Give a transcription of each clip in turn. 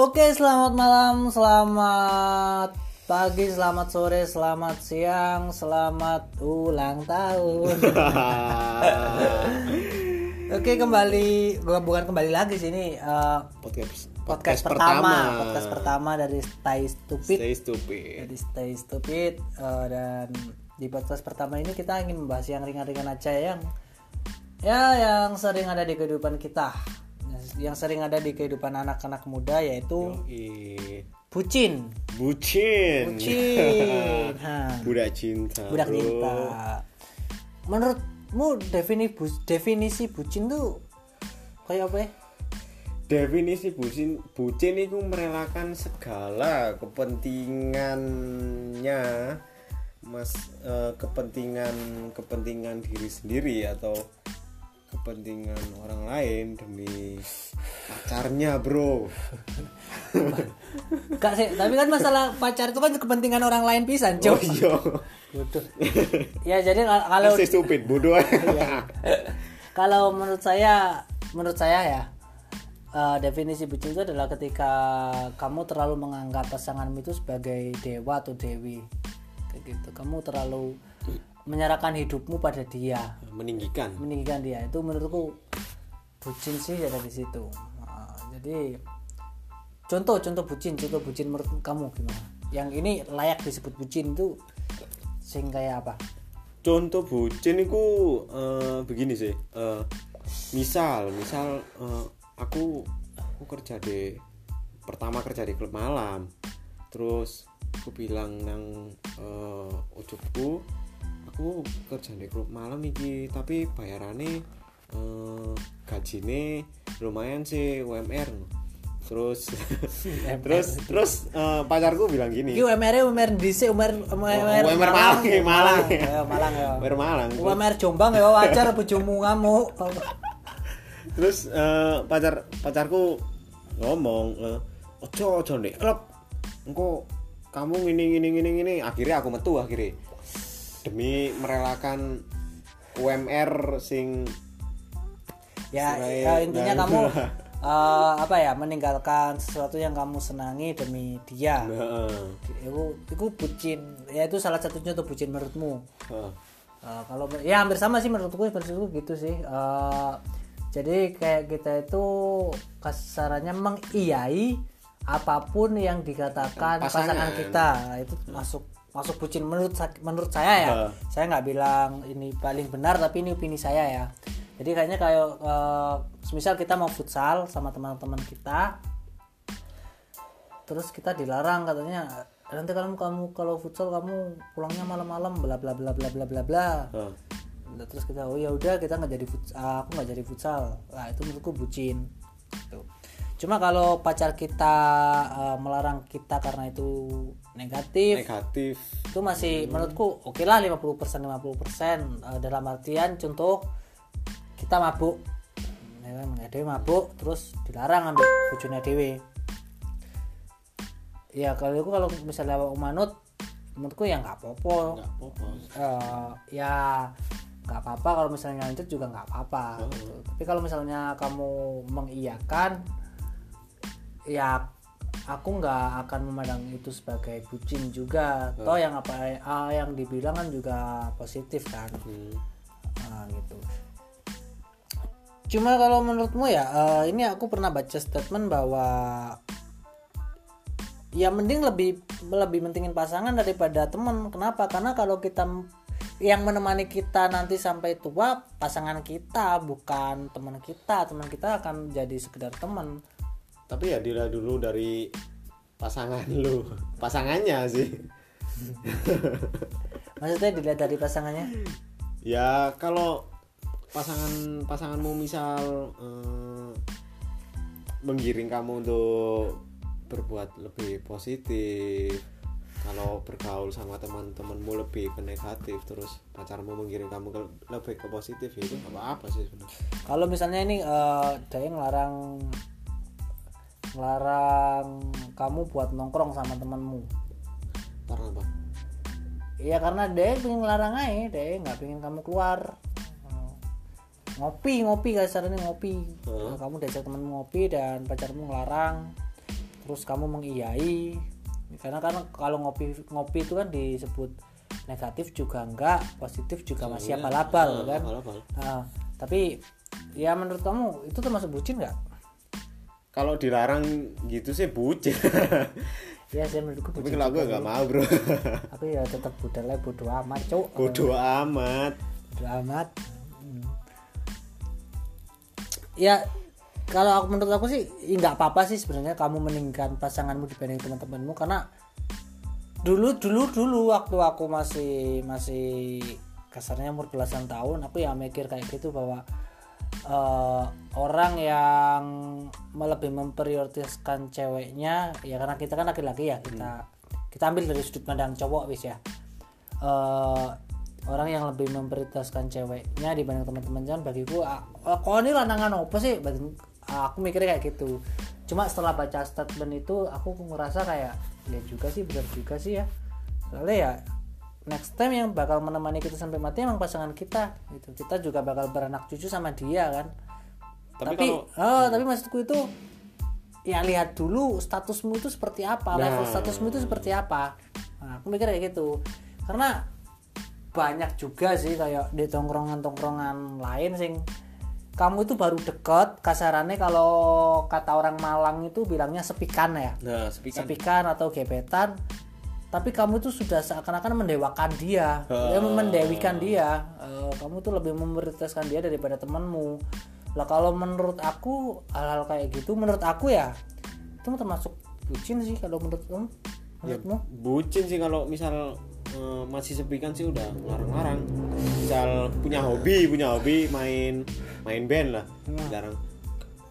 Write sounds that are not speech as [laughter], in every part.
Oke, selamat malam, selamat pagi, selamat sore, selamat siang, selamat ulang tahun. [laughs] Oke, kembali bukan kembali lagi sini uh, podcast podcast, pertama, podcast pertama dari Stay Stupid. Stay stupid. Jadi Stay Stupid uh, dan di podcast pertama ini kita ingin membahas yang ringan-ringan aja yang ya yang sering ada di kehidupan kita yang sering ada di kehidupan anak-anak muda yaitu Yoi. bucin Bucin. bucin [laughs] Ha. Budak cinta. budak bro. cinta menurutmu definisi bu- definisi bucin tuh kayak apa ya Definisi bucin bucin itu merelakan segala kepentingannya mas eh, kepentingan kepentingan diri sendiri atau kepentingan orang lain demi pacarnya bro. Gak sih tapi kan masalah pacar itu kan kepentingan orang lain pisan oh cok iya. Bodoh. ya jadi kal- kalau Stay stupid bodoh. Kalau menurut saya menurut saya ya eh, definisi bucin itu adalah ketika kamu terlalu menganggap pasanganmu itu sebagai dewa atau dewi. Kayak gitu. Kamu terlalu menyerahkan hidupmu pada dia. Meninggikan. Meninggikan dia. Itu menurutku bucin sih ada di situ. Nah, jadi contoh contoh bucin contoh bucin menurut kamu gimana? Yang ini layak disebut bucin itu sing kayak apa? Contoh bucin itu eh, begini sih eh, misal misal eh, aku aku kerja di pertama kerja di klub malam. Terus aku bilang nang eh, ujungku aku kerja di klub malam iki tapi bayarannya eh, gajine lumayan sih UMR terus [laughs] terus terus eh, pacarku bilang gini. Iki UMR UMR DC UMR UMR UMR Malang, Malang. ya Malang. Ya UMR Malang UMR Jombang ya wajar bojomu ngamuk. Terus eh, pacar pacarku ngomong eh, ojo ojo nih klub engko kamu gini gini gini gini akhirnya aku metu akhirnya demi merelakan UMR sing ya, Serai- ya intinya nah, kamu [laughs] eh, apa ya meninggalkan sesuatu yang kamu senangi demi dia Heeh. itu itu bucin ya itu salah satu contoh bucin menurutmu Heeh. Eh, kalau ya hampir sama sih menurutku menurutku gitu sih Eh, jadi kayak kita itu kasarannya mengiyai apa pun yang dikatakan Pasangan. pasangan, kita itu masuk masuk bucin menurut menurut saya ya Heeh. saya nggak bilang ini paling benar tapi ini opini saya ya jadi kayaknya kayak eh, misal kita mau futsal sama teman-teman kita terus kita dilarang katanya nanti kalau kamu kalau futsal kamu pulangnya malam-malam bla bla bla bla bla bla bla. Nah, terus kita oh ya udah kita nggak jadi futsal aku nggak jadi futsal nah itu menurutku bucin Tuh. Cuma kalau pacar kita eh, melarang kita karena itu negatif negatif. itu masih menurutku oke lah 50% 50% Eh, dalam artian contoh kita mabuk. Ya kan dewe mabuk terus dilarang ambil bojone dewe ya kalau aku kalau misalnya manut menurutku ya nggak apa-apa. Nggak Eh, ya nggak apa-apa kalau misalnya lanjut juga nggak apa-apa. Gitu. tapi kalau misalnya kamu mengiyakan ya aku nggak akan memandang itu sebagai bucin juga. Toh yang apa ah, yang dibilang kan juga positif kan. Hmm. Ah, gitu. Cuma kalau menurutmu ya eh, ini aku pernah baca statement bahwa ya mending lebih lebih mentingin pasangan daripada teman. Kenapa? Karena kalau kita yang menemani kita nanti sampai tua pasangan kita bukan teman kita. Teman kita akan jadi sekedar teman tapi ya dilihat dulu dari pasangan [laughs] lu. Pasangannya sih. [laughs] Maksudnya dilihat dari pasangannya? Ya kalau pasangan pasanganmu misal eh, menggiring kamu untuk berbuat lebih positif kalau bergaul sama teman-temanmu lebih ke negatif terus pacarmu menggiring kamu ke, lebih ke positif ya itu nggak apa-apa sih sebenarnya. Kalau misalnya ini eh dia ngelarang ngelarang kamu buat nongkrong sama temanmu. Karena apa? Iya karena dia pengen ngelarang aja, dia nggak pengen kamu keluar. ngopi ngopi kasarnya ngopi. Heeh. kamu diajak temenmu ngopi dan pacarmu ngelarang. Terus kamu mengiyai karena kan kalau ngopi ngopi itu kan disebut negatif juga enggak positif juga masih Soalnya, abal-abal ah, kan? abal-abal. Nah, tapi ya menurut kamu itu termasuk bucin nggak kalau dilarang gitu sih bucin. [laughs] Ya saya menurutku tapi kalau aku nggak mau bro. [laughs] Aku ya tetap budalnya bodo amat cuk. Bodoh amat. Bodo amat. Hmm. ya kalau aku menurut aku sih ya nggak apa-apa sih sebenarnya kamu meninggalkan pasanganmu dibanding teman-temanmu karena dulu dulu dulu waktu aku masih masih kasarnya umur belasan tahun aku ya mikir kayak gitu bahwa eh, orang yang lebih memprioritaskan ceweknya ya karena kita kan laki-laki ya kita kita ambil dari sudut pandang cowok wis ya. Eh, orang yang lebih memprioritaskan ceweknya dibanding teman-teman jangan bagiku kok ini lanangan apa sih? Aku mikirnya kayak gitu. Cuma setelah baca statement itu aku ngerasa kayak ya juga sih benar juga sih ya. Soalnya ya next time yang bakal menemani kita sampai mati emang pasangan kita gitu. Kita juga bakal beranak cucu sama dia kan. Tapi tapi kalau- oh, tapi maksudku itu ya lihat dulu statusmu itu seperti apa level Nah. statusmu itu seperti apa. Nah, aku mikir kayak gitu. Karena banyak juga sih kayak di tongkrongan-tongkrongan lain sing kamu itu baru deket kasarannya kalau kata orang Malang itu bilangnya sepikan ya. Nah sepikan. Sepikan atau gebetan tapi kamu itu sudah seakan-akan mendewakan dia. Ya, mendewikan dia. Eh, kamu tuh lebih memprioritaskan dia daripada temanmu. Lah kalau menurut aku hal-hal kayak gitu menurut aku ya itu termasuk bucin sih kalau menurut kamu menurutmu? bucin sih kalau misal eh, masih sepikan sih udah larang-larang misal punya hobi punya hobi main main band lah. Jarang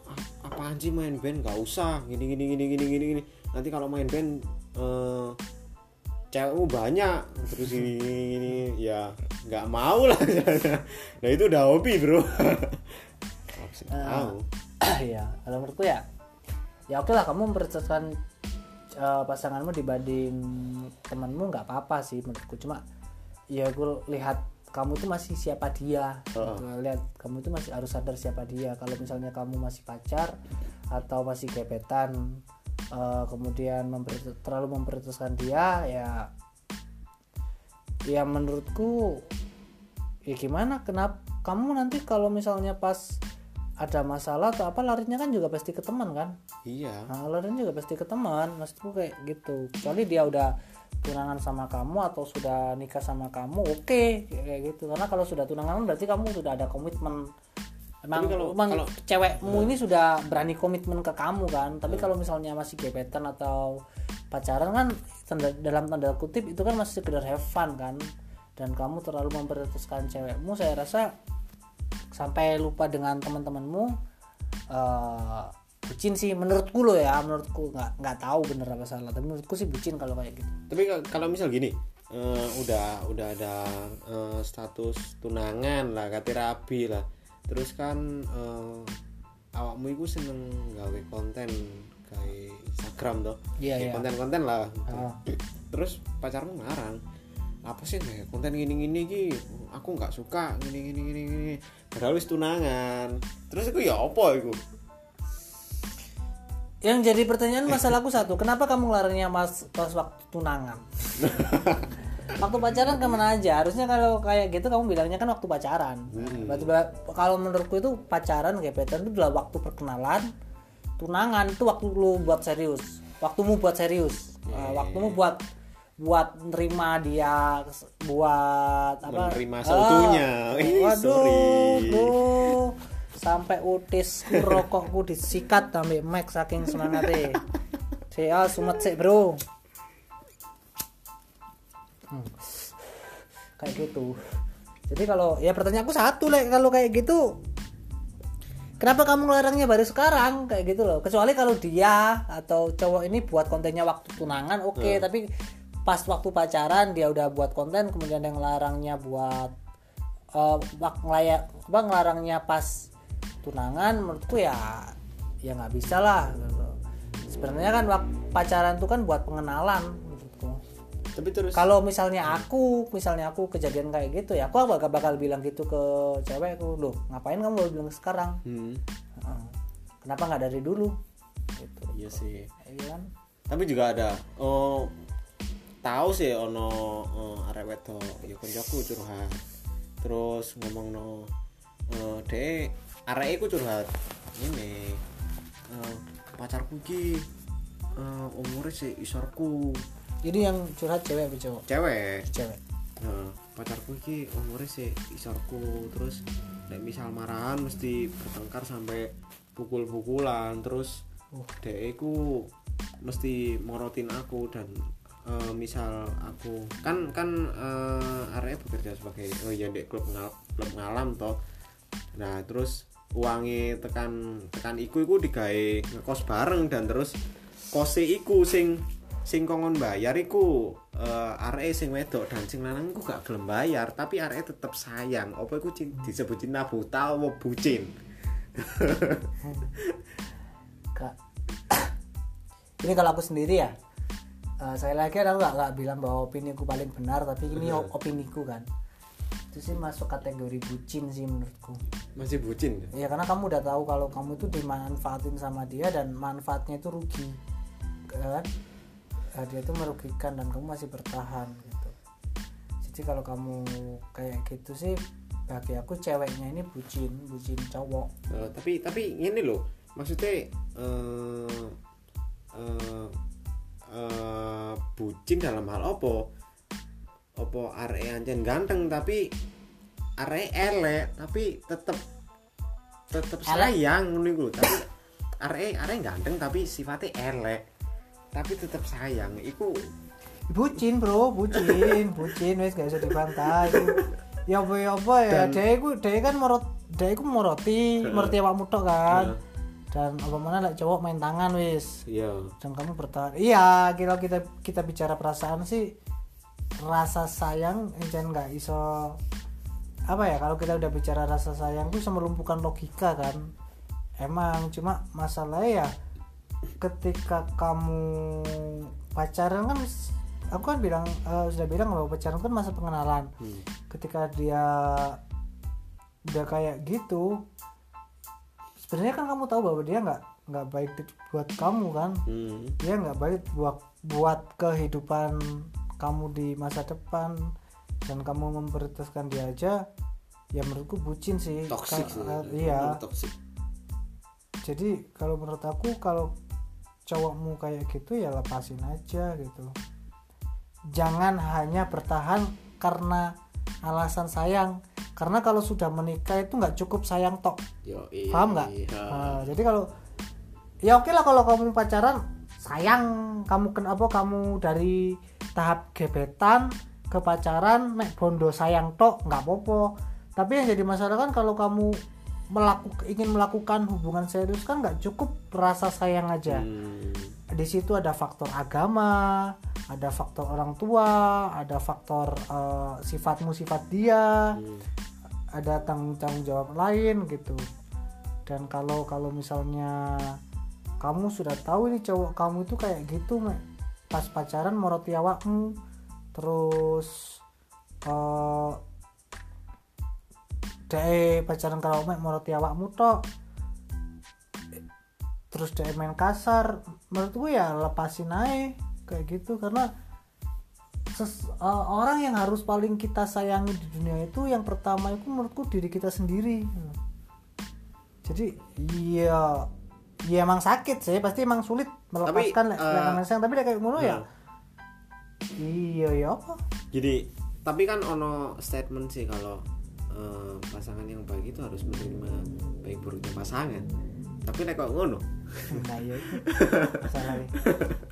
"Ah, apaan sih main band? Gak usah. Gini gini gini gini gini gini. Nanti kalau main band eh, cewekmu banyak. Terus ini, ini, ini ya nggak mau lah. [laughs] Nah itu udah hobi bro. [laughs] Mau [clears throat] ya kalau menurutku ya ya oke lah kamu memprioritaskan eh, pasanganmu dibanding temanmu nggak apa-apa sih menurutku. Cuma ya aku lihat kamu itu masih siapa dia. Gitu. lihat kamu itu masih harus sadar siapa dia. Kalau misalnya kamu masih pacar atau masih gebetan eh, kemudian memprioritas- terlalu memprioritaskan dia ya ya menurutku ya gimana kenapa kamu nanti kalau misalnya pas ada masalah atau apa larinya kan juga pasti ke teman kan? Iya. Nah, larinya juga pasti ke teman maksudku kayak gitu. Kecuali dia udah tunangan sama kamu atau sudah nikah sama kamu oke kayak gitu. Karena kalau sudah tunangan berarti kamu sudah ada komitmen emang, Tapi kalau- emang kalau- cewekmu ini sudah berani komitmen ke kamu kan? Tapi kalau misalnya masih gebetan atau pacaran kan tanda- dalam tanda kutip itu kan masih sekedar have fun kan? Dan kamu terlalu memprioritaskan cewekmu saya rasa sampai lupa dengan teman-temanmu eh bucin sih menurutku lo ya menurutku. Nggak nggak tahu bener apa salah tapi menurutku sih bucin kalau kayak gitu. Tapi ka- kalau misal gini eh, udah udah ada eh, status tunangan lah kate rabi lah terus kan eh, awakmu itu seneng gawe konten kayak Instagram tuh Kayak iya. konten-konten lah Ah. terus pacarmu ngarang apa sih kayak konten gini gini ki aku nggak suka gini gini gini gini. Padahal wis tunangan. Terus aku ya apa itu yang jadi pertanyaan masalahku satu kenapa kamu larinya mas pas waktu tunangan [laughs] waktu pacaran ke mana aja? Harusnya kalau kayak gitu kamu bilangnya kan waktu pacaran. Berarti ba- kalau menurutku itu pacaran gebetan itu adalah waktu perkenalan tunangan. Itu waktu lu buat serius. Waktumu buat serius. Uh, waktumu buat buat nerima dia buat apa? Menerima seutuhnya. Ih, waduh sorry. duh. sampai utisku rokokku disikat sampai mic saking semangatnya [laughs] si ah sumet sih bro Hmm. kayak gitu. Jadi kalau ya pertanyaanku satu lek. Kalau kayak gitu kenapa kamu ngelarangnya baru sekarang? Kayak gitu loh. Kecuali kalau dia atau cowok ini buat kontennya waktu tunangan oke. Tapi pas waktu pacaran dia udah buat konten kemudian yang ngelarangnya buat eh bak- ngelaya- apa ngelarangnya pas tunangan menurutku ya ya nggak bisa lah gitu. sebenarnya kan pacaran tuh kan buat pengenalan tapi terus kalau misalnya aku misalnya aku kejadian kayak gitu ya aku bakal bakal bilang gitu ke cewekku loh ngapain kamu baru bilang sekarang? Hmm. Kenapa nggak dari dulu? Gitu. Iya sih. Iya kan? Tapi juga ada oh tahu sih ono oh, arek wedok ya koncoku curhat. Terus ngomong no uh, dek arek iku curhat ini eh, pacarku ki uh, umurnya sih isorku jadi yang curhat cewek apa cowok? Cewek. Cewek. Nah, pacarku ki umurnya sih isorku terus nek misal marahan mesti bertengkar sampai pukul-pukulan terus Uh. dek iku mesti morotin aku dan eh, misal aku kan kan uh, area bekerja sebagai oh ya dek klub ngal, klub ngalam toh. Nah terus uangnya tekan tekan iku iku digawe ngekos bareng dan terus kose iku sing sing kongon bayar iku uh, arek sing wedok dan sing lanang iku gak gelem bayar tapi arek tetep sayang. Apa iku disebut cinta buta apa bucin Kak. [coughs] ini kalau aku sendiri ya eh, saya lagi aku nggak nggak bilang bahwa opini ku paling benar tapi ini Benar. opini ku kan. Itu sih masuk kategori bucin sih menurutku. Masih bucin ya karena kamu udah tahu kalau kamu itu dimanfaatin sama dia dan manfaatnya itu rugi. Kan Eh, dia itu merugikan dan kamu masih bertahan gitu. Jadi kalau kamu kayak gitu sih bagi aku ceweknya ini bucin bucin cowok. Eh, tapi tapi ini loh maksudnya eh eh eh, bucin dalam hal opo opo arek anjen ganteng tapi arek elek tapi tetep tetep sayang ngono lho. tapi arek arek ganteng tapi sifatnya elek tapi tetep sayang iku bucin bro bucin [laughs] bucin wes gak usah dibantah. Ya apa ya apa ya. Dan- dia itu dia kan morot dia itu moroti Heeh. moroti awakmu tok kan. Dan apa mana lah cowok main tangan wis. Iya. Dan kamu bertahan. Iya kalau kita kita bicara perasaan sih rasa sayang jangan nggak iso apa ya kalau kita udah bicara rasa sayang tuh bisa melumpuhkan logika kan. Emang cuma masalahnya ya ketika kamu pacaran kan aku kan bilang eh, sudah bilang bahwa pacaran kan masa pengenalan. Hmm. ketika dia udah kayak gitu sebenarnya kan kamu tahu bahwa dia nggak nggak baik buat kamu kan? Hmm. dia nggak baik buat buat kehidupan kamu di masa depan. Dan kamu memprioritaskan dia aja ya menurutku bucin sih. Toxic Ka- sih. iya. Toxic. Jadi kalau menurut aku kalau cowokmu kayak gitu ya lepasin aja gitu. Jangan hanya bertahan karena alasan sayang. Karena kalau sudah menikah itu nggak cukup sayang tok. Yo iya paham nggak? Iya. Nah, jadi kalau ya oke lah kalau kamu pacaran sayang. Kamu kenapa kamu dari tahap gebetan ke pacaran mek bondo sayang tok nggak popo tapi yang jadi masalah kan kalau kamu melakukan ingin melakukan hubungan serius kan nggak cukup rasa sayang aja Hmm. di situ ada faktor agama ada faktor orang tua ada faktor eh, sifatmu sifat dia Hmm. ada tanggung tanggung jawab lain gitu dan kalau kalau misalnya kamu sudah tahu ini cowok kamu itu kayak gitu Mek. pas pacaran moroti awakmu terus eh dek pacaran kalau mek moroti awakmu tok. Terus dek main kasar menurutku ya lepasin aja kayak gitu. Karena ses- eh, orang yang harus paling kita sayangi di dunia itu yang pertama itu menurutku diri kita sendiri. Jadi iya iya emang sakit sih pasti emang sulit melepaskan Tapi, lek- eh, sayang tapi kayak ngono ya. Hmm. iya ya apa? Jadi tapi kan ono statement sih kalau eh, pasangan yang baik itu harus menerima baik buruknya pasangan. Tapi nek kok ngono? Nah iya masalahnya.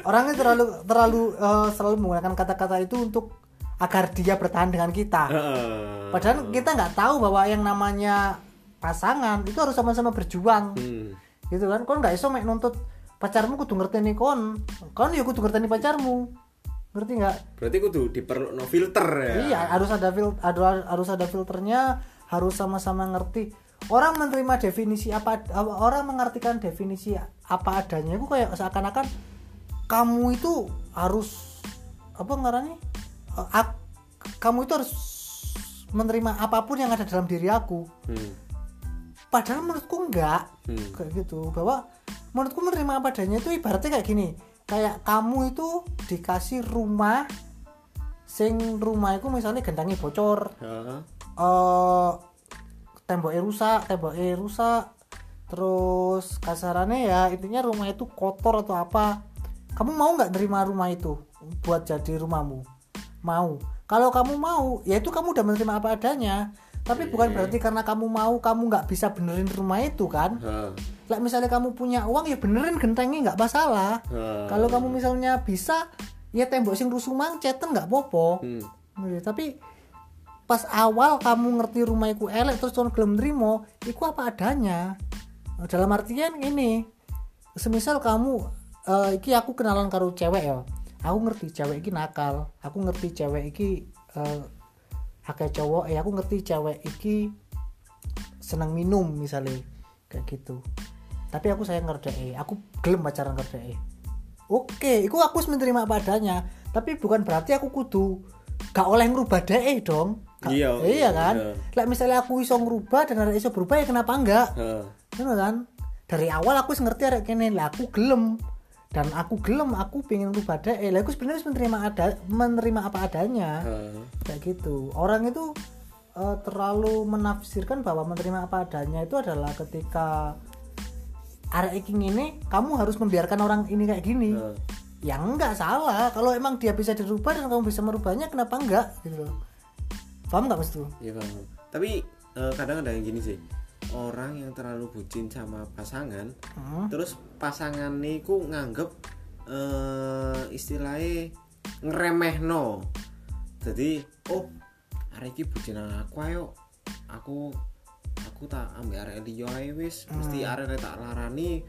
Orangnya terlalu terlalu eh, selalu menggunakan kata-kata itu untuk agar dia bertahan dengan kita. Padahal kita nggak tahu bahwa yang namanya pasangan itu harus sama-sama berjuang. Hmm. gitu kan? Kon nggak iso mek nuntut pacarmu kudu ngerteni kon. Kon ya kudu ngerteni pacarmu ngerti nggak? Berarti kudu diperlu no filter ya? Iya harus ada fil ada harus ada filternya harus sama-sama ngerti. Orang menerima definisi apa orang mengartikan definisi apa adanya itu kayak seakan-akan kamu itu harus apa ngarani Eh, kamu itu harus menerima apa pun yang ada dalam diri aku. Hmm. padahal menurutku enggak Hmm. kayak gitu. Bahwa menurutku menerima apa adanya itu ibaratnya kayak gini kayak kamu itu dikasih rumah sing rumah itu misalnya gendangnya bocor Heeh. eh temboknya rusak temboknya rusak terus kasarannya ya intinya rumah itu kotor atau apa. Kamu mau nggak nerima rumah itu buat jadi rumahmu? Mau. Kalau kamu mau ya itu kamu udah menerima apa adanya tapi bukan berarti karena kamu mau kamu nggak bisa benerin rumah itu kan Heeh. lah misalnya kamu punya uang ya benerin gentengnya nggak masalah Heeh. kalau kamu misalnya bisa ya tembok sing rusuh mang ceten nggak popo Hmm. Ya, tapi pas awal kamu ngerti rumah iku elek terus kon gelem nrimo iku apa adanya dalam artian ini semisal kamu eh, iki aku kenalan karo cewek ya aku ngerti cewek iki nakal aku ngerti cewek iki eh akeh cowok ya aku ngerti cewek iki seneng minum misalnya kayak gitu. Tapi aku sayang ngerjain aku gelem pacaran ngerjain oke itu aku harus menerima apa adanya tapi bukan berarti aku kudu gak oleh ngerubah deh dong. Gak- Iya, iya kan? iya. Lah misalnya aku iso ngerubah dan ada iso berubah ya kenapa enggak. Ngono kan? Dari awal aku ngerti arek kene lah aku gelem dan aku gelem aku pengen ngerubah deh lah aku sebenarnya menerima ada menerima apa adanya Heeh. kayak gitu orang itu eh, terlalu menafsirkan bahwa menerima apa adanya itu adalah ketika arek iki ini kamu harus membiarkan orang ini kayak gini Heeh. ya enggak salah kalau emang dia bisa dirubah dan kamu bisa merubahnya kenapa enggak gitu loh paham nggak mas tuh Iya paham. Tapi eh, kadang ada yang gini sih. Orang yang terlalu bucin sama pasangan, Hmm. terus pasangan niku nganggep eh istilahnya ngeremehno. Jadi, oh, arek iki bucinan aku ayo. Aku aku tak ambil arek liya wis, mesti arek tak larani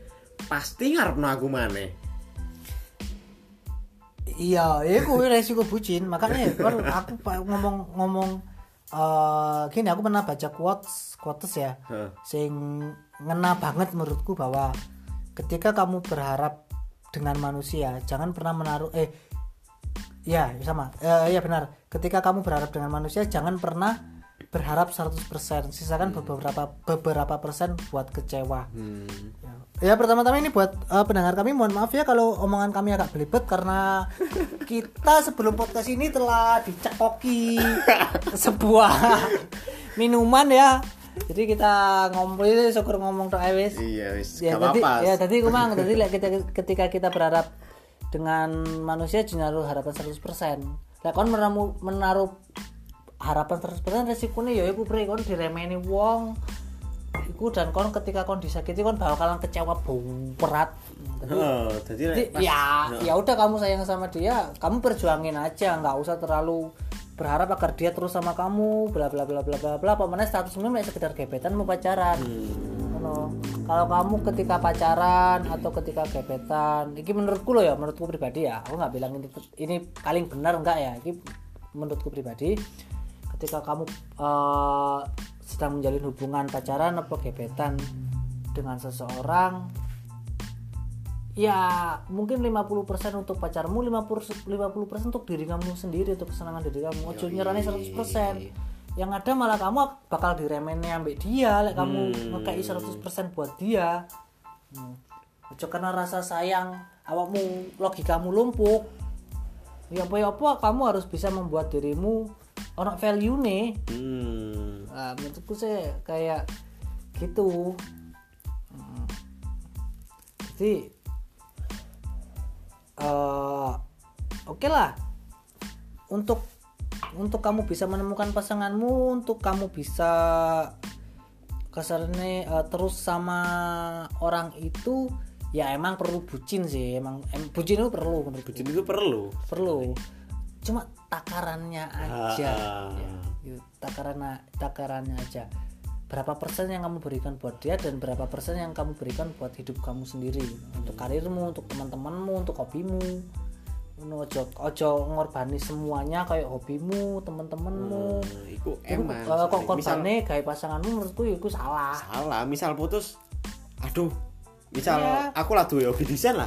pasti ngarepno aku maneh. iya itu resiko bucin makanya kan aku ngomong ngomong eh gini aku pernah baca quotes quotes ya Heeh. sing ngena banget menurutku bahwa ketika kamu berharap dengan manusia jangan pernah menaruh eh ya sama eh, ya benar ketika kamu berharap dengan manusia jangan pernah berharap 100% sisakan beberapa beberapa persen buat kecewa Hmm. Ya pertama-tama ini buat eh, pendengar kami mohon maaf ya kalau omongan kami agak belibet karena [laughs] kita sebelum podcast ini telah dicekoki [laughs] sebuah minuman ya. Jadi kita ngompol ini syukur ngomong tok ae wis. Iya wis, Ya tadi apa-apa. ya tadi kumang tadi [laughs] lek kita ketika kita berharap dengan manusia jangan naruh harapan 100%. Lek kon menaruh, menaruh harapan 100% resikonya ya iku bre kon diremeni wong. Iku dan kon ketika kon disakiti kon bakalan kecewa berat. Jadi jadi pas- ya ya udah kamu sayang sama dia kamu perjuangin aja nggak usah terlalu berharap agar dia terus sama kamu bla bla bla bla bla bla. Pokoknya statusmu mek sekedar gebetan mau pacaran. Ngono. kalau kamu ketika pacaran atau ketika gebetan ini menurutku loh ya menurutku pribadi ya aku nggak bilang ini ini paling benar enggak ya. Ini menurutku pribadi ketika kamu eh, sedang menjalin hubungan pacaran atau gebetan dengan seseorang ya mungkin 50% untuk pacarmu 50 50% untuk diri kamu sendiri untuk kesenangan diri kamu. Ojo nyerani 100% yang ada malah kamu bakal diremenin ambek dia lek kamu ngekei 100% buat dia. Hmm. ojo karena rasa sayang awakmu logikamu lumpuh ya apa ya apa kamu harus bisa membuat dirimu orang value nih Hmm. Nah, menurutku sih kayak gitu. Hmm. Jadi eh oke lah untuk untuk kamu bisa menemukan pasanganmu, untuk kamu bisa kasarnya eh, terus sama orang itu ya emang perlu bucin sih emang em, bucin itu perlu menurutku Bucin itu perlu. perlu cuma takarannya aja Ah. ya, gitu. takaran takarannya aja berapa persen yang kamu berikan buat dia dan berapa persen yang kamu berikan buat hidup kamu sendiri untuk karirmu untuk teman-temanmu untuk hobimu ojo ojo ngorbangi semuanya kayak hobimu teman-temanmu Hmm, iku Iku, eman. eh, kok misal korbannya kayak pasanganmu menurutku itu salah salah, misal putus. Aduh. Misal Iya. aku lah duwe hobi desain lah.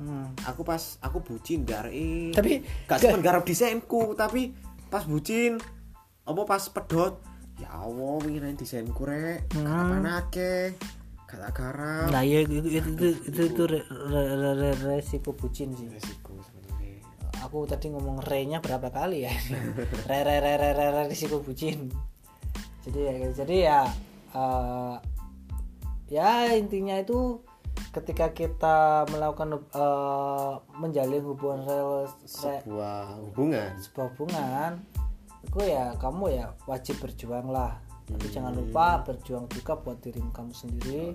Hmm. Aku pas aku bucin dari tapi gak cuma garap desainku, tapi pas bucin apa pas pedot ya Allah pengen desainku rek Hmm. kapan akeh gak tak garap. Nah iya itu itu itu, itu, itu re- re- re- re- resiko bucin sih. Resiko sebenarnya. Aku tadi ngomong re-nya berapa kali ya? [laughs] Re re re re re, re risiko bucin. Jadi ya jadi ya eh, ya intinya itu ketika kita melakukan eh, menjalin hubungan rel re- sebuah hubungan? sebuah hubungan itu ya kamu ya wajib berjuang lah. Tapi jangan lupa berjuang juga buat dirimu kamu sendiri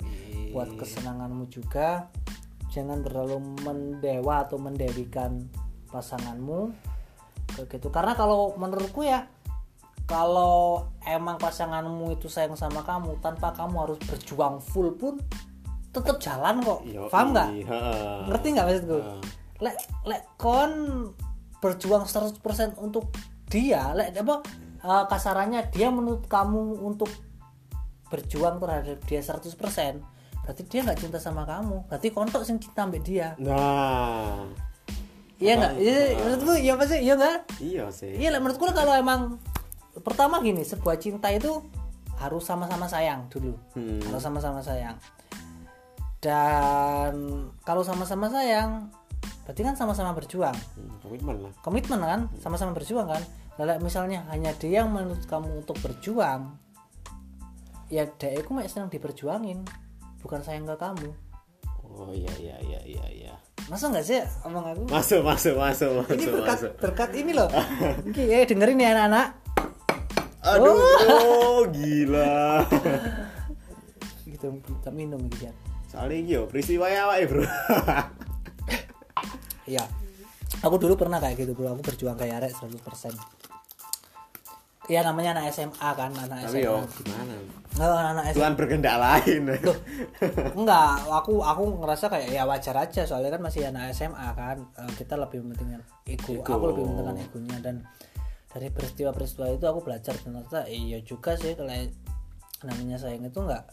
buat kesenanganmu juga. Jangan terlalu mendewa atau mendewikan pasanganmu kayak gitu. Karena kalau menurutku ya kalau emang pasanganmu itu sayang sama kamu tanpa kamu harus berjuang full pun tetap jalan kok. Yoi, paham nggak? heeh. ngerti nggak maksudku? Heeh. lek lek kon berjuang 100% untuk dia lek apa eh, kasarannya dia menurut kamu untuk berjuang terhadap dia 100% berarti dia nggak cinta sama kamu. Berarti kontok sing cinta ambek dia. Nah. Iya nggak? iya menurutku iya pasti iya nggak? Iya sih. Iya lek menurutku kalau emang pertama gini sebuah cinta itu harus sama-sama sayang dulu. Hmm. harus sama-sama sayang dan kalau sama-sama sayang berarti kan sama-sama berjuang. Hmm, komitmen lah. Komitmen kan? Sama-sama berjuang kan? Lalu misalnya hanya dia yang menurut kamu untuk berjuang ya dia itu mek senang diperjuangin bukan sayang ke kamu. Oh iya iya iya iya iya. Masa nggak sih omong aku? Masuk masuk masuk ini masuk berkat masuk. berkat ini loh. Oke, eh dengerin ya anak-anak. Aduh oh, gila. [laughs] Gitu kita minum gitu ya soalnya yo peristiwa ya awake bro. [laughs] Iya. Aku dulu pernah kayak gitu bro. Aku berjuang kayak arek 100% Iya namanya anak SMA kan anak tapi SMA yo gimana? Nggak, anak SMA Tuhan berkehendak lain. [laughs] Loh, enggak, aku aku ngerasa kayak ya wajar aja soalnya kan masih anak SMA kan. Eh, kita lebih mementingkan ego. Ego. Aku lebih mementingkan egonya. Dan dari peristiwa-peristiwa itu aku belajar ternyata iya juga sih kalau namanya sayang itu enggak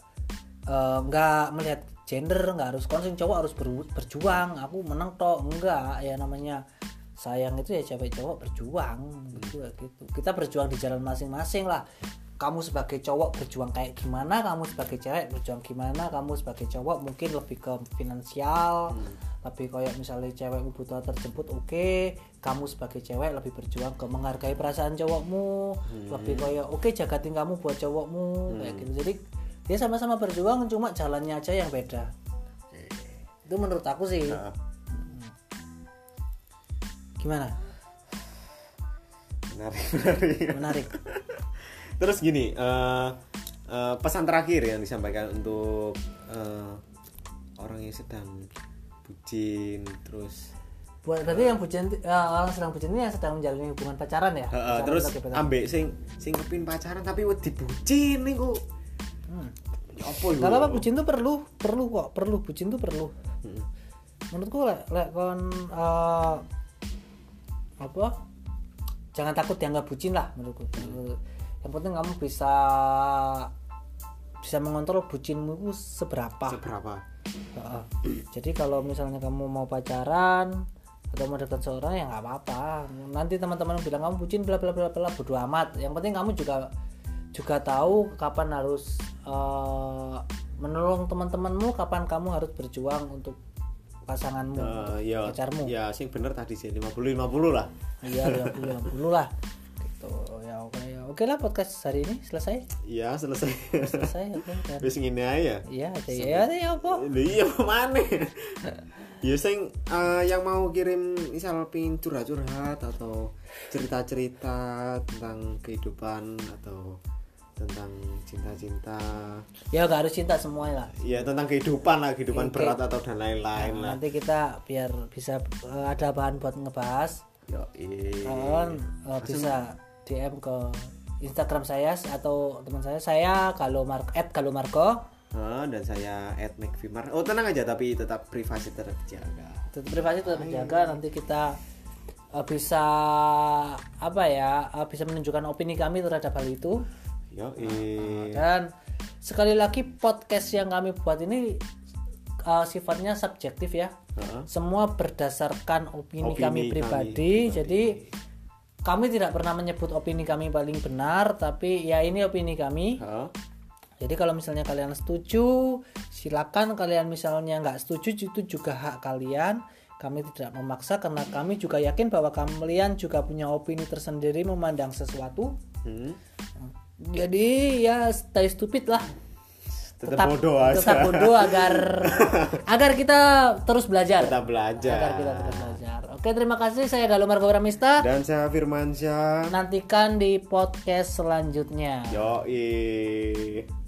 eh, enggak melihat gender, enggak harus konsen cowok harus ber- berjuang. Aku menang tok, enggak. Ya namanya sayang itu ya cewek cowok berjuang gitu gitu. Kita berjuang di jalan masing-masing lah kamu sebagai cowok berjuang kayak gimana kamu sebagai cewek berjuang gimana kamu sebagai cowok mungkin lebih ke finansial lebih kayak misalnya cewek butuh terjemput oke kamu sebagai cewek lebih berjuang ke menghargai perasaan cowokmu lebih kayak oke jagatin kamu buat cowokmu kayak gitu jadi dia sama-sama berjuang cuma jalannya aja yang beda. Itu menurut aku sih. Heeh. gimana? Menarik menarik. Menarik. [laughs] Terus gini eh, eh, pesan terakhir yang disampaikan untuk eh, orang yang sedang bucin terus buat berarti yang bucin eh, orang sedang bucin ini yang sedang menjalani hubungan pacaran ya? Eh, Pacaran terus ambek sing sing kepin pacaran tapi wedi bucin niku Hmm. apa yo Gak apa-apa bucin tuh perlu, perlu kok, perlu bucin tuh perlu. Hmm. Menurutku lek lek kon eh, apa? Jangan takut dianggap bucin lah menurutku. Yang penting kamu bisa bisa mengontrol bucinmu itu seberapa. seberapa Heeh. Jadi kalau misalnya kamu mau pacaran atau mau dekat seorang ya nggak apa-apa. Nanti teman-teman bilang kamu bucin bla bla bla bla bodo amat. Yang penting kamu juga juga tahu kapan harus eh, menolong teman-temanmu, kapan kamu harus berjuang untuk pasanganmu, Eh, ya pacarmu. ya sing bener tadi sih 50 50 lah Iya, 50 50 lah. Gitu. Ya oke ya. Oke lah podcast hari ini selesai. iya selesai Selesai oke. [laughs] Dan- wis ngene ae ya Iya, ada ya, ya apa? Iya mana? [laughs] ya sing eh, yang mau kirim misal pin curhat-curhat atau cerita-cerita tentang kehidupan atau tentang cinta-cinta. Ya gak harus cinta semuanya lah. ya tentang kehidupan lah kehidupan Oke. berat atau dan lain-lain lah. nanti kita biar bisa eh, ada bahan buat ngebahas. Yo kalian eh, bisa DM ke Instagram saya atau teman saya saya kalau Mar at kalau Marco Ah, dan saya at McVimar. Oh tenang aja tapi tetap privasi terjaga. Tetap privasi tetap terjaga. Nanti kita eh, bisa apa ya eh, bisa menunjukkan opini kami terhadap hal itu yo eh. dan sekali lagi podcast yang kami buat ini eh, sifatnya subjektif ya Heeh. semua berdasarkan opini, Opini kami kami pribadi. Jadi kami tidak pernah menyebut opini kami paling benar, tapi ya ini opini kami. Heeh. jadi kalau misalnya kalian setuju silakan kalian misalnya nggak setuju itu juga hak kalian kami tidak memaksa karena kami juga yakin bahwa kalian juga punya opini tersendiri memandang sesuatu Hmm. Jadi ya stay stupid lah Tetap, bodoh aja. tetap bodoh agar [laughs] agar kita terus belajar Tetap belajar. agar kita terus belajar oke terima kasih saya Galuh Margo Pramista Dan saya Firmansyah. nantikan di podcast selanjutnya Yoi.